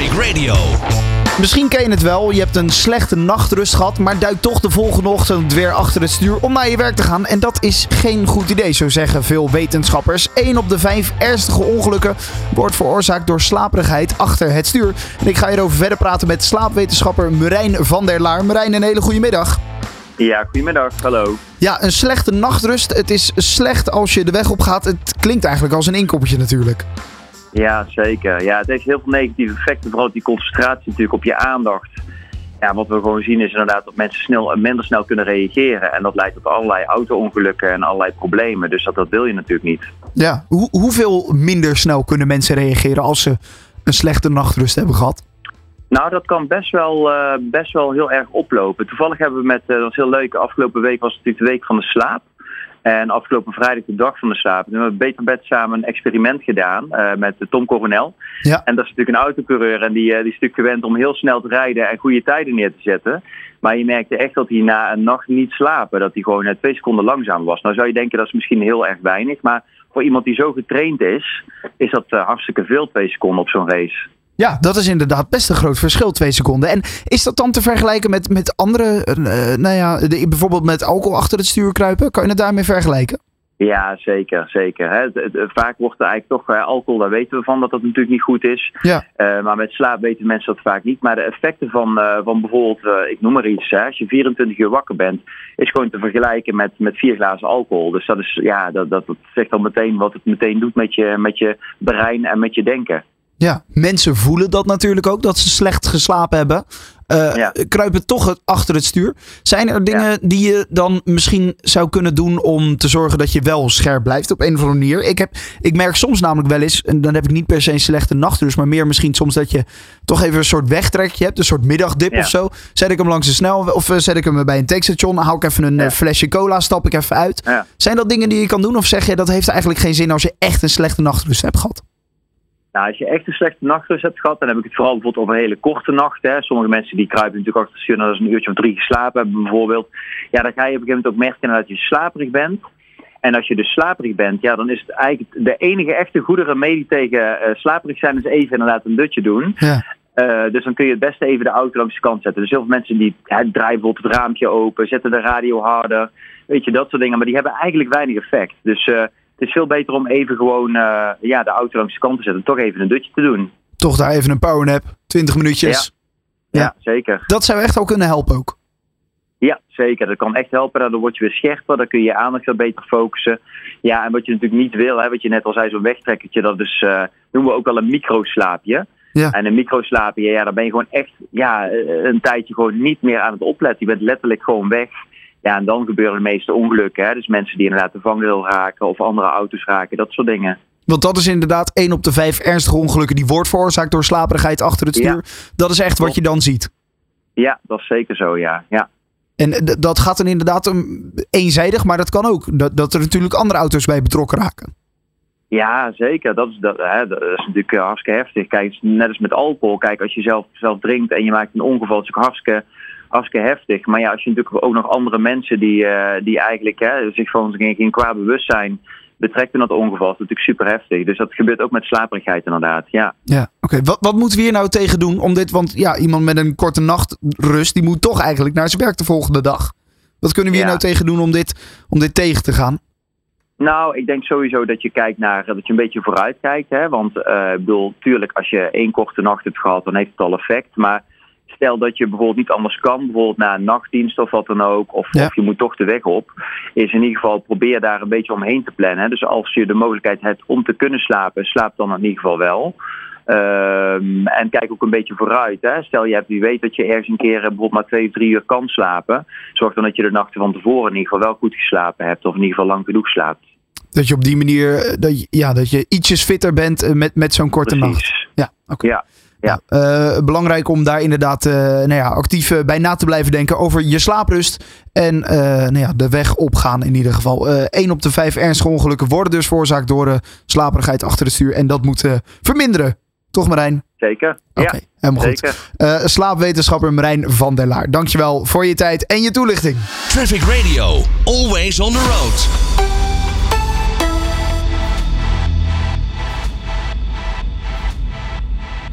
Traffic Radio. Misschien ken je het wel, je hebt een slechte nachtrust gehad, maar duikt toch de volgende ochtend weer achter het stuur om naar je werk te gaan. En dat is geen goed idee, zo zeggen veel wetenschappers. 1 op de 5 ernstige ongelukken wordt veroorzaakt door slaperigheid achter het stuur. En ik ga hierover verder praten met slaapwetenschapper Marijn van der Laar. Marijn, een hele goede middag. Ja, goedemiddag. Hallo. Ja, een slechte nachtrust. Het is slecht als je de weg op gaat. Het klinkt eigenlijk als een inkoppertje natuurlijk. Ja, zeker. Ja, het heeft heel veel negatieve effecten. Vooral die concentratie natuurlijk op je aandacht. Ja, wat we gewoon zien is inderdaad dat mensen snel, minder snel kunnen reageren. En dat leidt tot allerlei auto-ongelukken en allerlei problemen. Dus dat, dat wil je natuurlijk niet. Ja, Hoe, hoeveel minder snel kunnen mensen reageren als ze een slechte nachtrust hebben gehad? Nou, dat kan best wel, uh, best wel heel erg oplopen. Toevallig hebben we met, uh, dat was heel leuk, afgelopen week was het natuurlijk de week van de slaap. En afgelopen vrijdag de dag van de slaap. we hebben Beter Bed samen een experiment gedaan uh, met Tom Coronel. Ja. En dat is natuurlijk een autocoureur en die, die is natuurlijk gewend om heel snel te rijden en goede tijden neer te zetten. Maar je merkte echt dat hij na een nacht niet slapen, dat hij gewoon twee seconden langzaam was. Nou zou je denken dat is misschien heel erg weinig, maar voor iemand die zo getraind is, is dat hartstikke veel twee seconden op zo'n race. Ja, dat is inderdaad best een groot verschil, twee seconden. En is dat dan te vergelijken met, met andere, uh, nou ja, de, bijvoorbeeld met alcohol achter het stuur kruipen? Kan je het daarmee vergelijken? Ja, zeker, zeker. Hè. Vaak wordt er eigenlijk toch uh, alcohol, daar weten we van dat dat natuurlijk niet goed is. Ja. Uh, maar met slaap weten mensen dat vaak niet. Maar de effecten van, uh, van bijvoorbeeld, ik noem maar iets, hè, als je 24 uur wakker bent, is gewoon te vergelijken met, met vier glazen alcohol. Dus dat, is, ja, dat, dat, dat zegt al meteen wat het meteen doet met je, met je brein en met je denken. Ja, mensen voelen dat natuurlijk ook, dat ze slecht geslapen hebben. Uh, Ja. Kruipen toch achter het stuur. Zijn er dingen die je dan misschien zou kunnen doen om te zorgen dat je wel scherp blijft op een of andere manier? Ik, heb, ik merk soms namelijk wel eens, en dan heb ik niet per se een slechte nachtrust, maar meer misschien soms dat je toch even een soort wegtrekje hebt, een soort middagdip Ja. of zo. Zet ik hem langs de snelweg of eh, zet ik hem bij een tankstation, hou ik even een Ja. eh, flesje cola, stap ik even uit. Ja. Zijn dat dingen die je kan doen of zeg je dat heeft eigenlijk geen zin als je echt een slechte nachtrust hebt gehad? Nou, als je echt een slechte nachtrust hebt gehad, dan heb ik het vooral bijvoorbeeld over hele korte nachten. Hè. Sommige mensen die kruipen natuurlijk achter stuur nadat ze een uurtje of drie geslapen hebben bijvoorbeeld. Ja, dan ga je op een gegeven moment ook merken dat je slaperig bent. En als je dus slaperig bent, ja, dan is het eigenlijk de enige echte goede remedie tegen eh, slaperig zijn, is even inderdaad een dutje doen. Ja. Eh, dus dan kun je het beste even de auto langs de kant zetten. Dus heel veel mensen die hè, draaien bijvoorbeeld het raampje open, zetten de radio harder, weet je, dat soort dingen. Maar die hebben eigenlijk weinig effect. Dus eh, het is veel beter om even gewoon eh, ja, de auto langs de kant te zetten. Toch even een dutje te doen. Toch daar even een powernap, 20 minuutjes. Ja, Ja. zeker. Dat zou echt wel kunnen helpen ook. Ja, zeker. Dat kan echt helpen. Daardoor word je weer scherper. Dan kun je je aandacht wat beter focussen. Ja, en wat je natuurlijk niet wil, hè, wat je net al zei, zo'n wegtrekkertje, dat is, eh, noemen we ook wel een microslaapje. Ja. En een microslaapje, ja, dan ben je gewoon echt ja, eh, een tijdje gewoon niet meer aan het opletten. Je bent letterlijk gewoon weg. Ja, en dan gebeuren de meeste ongelukken. Hè? Dus mensen die inderdaad de vangrail raken of andere auto's raken, dat soort dingen. Want dat is inderdaad 1 op de 5 ernstige ongelukken die wordt veroorzaakt door slaperigheid achter het stuur. Dat is echt wat je dan ziet. Ja, dat is zeker zo, ja. ja. En eh, dat gaat dan inderdaad um, eenzijdig, maar dat kan ook. Dat, dat er natuurlijk andere auto's bij betrokken raken. Ja, zeker. Dat is, dat, hè, dat is natuurlijk eh, hartstikke heftig. Kijk, net als met alcohol. Kijk, als je zelf, zelf drinkt en je maakt een ongeval, dat is ook hartstikke, hartstikke heftig. Maar ja, als je natuurlijk ook nog andere mensen die, eh, die eigenlijk hè, zich van geen, geen kwaad bewustzijn betrekt in dat ongeval, is natuurlijk super heftig. Dus dat gebeurt ook met slaperigheid inderdaad, ja. Ja, oké. Wat, wat moeten we hier nou tegen doen om dit? Want ja, iemand met een korte nachtrust, die moet toch eigenlijk naar zijn werk de volgende dag. Wat kunnen we hier Ja. nou tegen doen om dit, om dit tegen te gaan? Nou, ik denk sowieso dat je kijkt naar dat je een beetje vooruit kijkt. Hè? Want eh, ik bedoel, tuurlijk, als je één korte nacht hebt gehad, dan heeft het al effect. Maar stel dat je bijvoorbeeld niet anders kan, bijvoorbeeld na een nachtdienst of wat dan ook, of, Ja. of je moet toch de weg op, is in ieder geval probeer daar een beetje omheen te plannen. Dus als je de mogelijkheid hebt om te kunnen slapen, slaap dan in ieder geval wel. Ehm, en kijk ook een beetje vooruit. Hè? Stel je hebt, wie weet dat je ergens een keer eh, bijvoorbeeld maar twee of drie uur kan slapen. Zorg dan dat je de nachten van tevoren in ieder geval wel goed geslapen hebt. Of in ieder geval lang genoeg slaapt. Dat je op die manier, eh, dat je, ja, dat je ietsjes fitter bent eh, met, met zo'n korte nacht. Ja, oké. Ja. Ja. Eh, belangrijk om daar inderdaad eh, nou ja, actief eh, bij na te blijven denken over je slaaprust. En eh, nou ja, de weg opgaan in ieder geval. Eh 1 op de 5 ernstige ongelukken worden dus veroorzaakt door eh, slaperigheid achter het stuur. En dat moet verminderen. Toch Marijn? Zeker. Oké, Ja, helemaal goed. zeker. Eh, slaapwetenschapper Marijn van der Laar. Dankjewel voor je tijd en je toelichting. Traffic Radio, always on the road.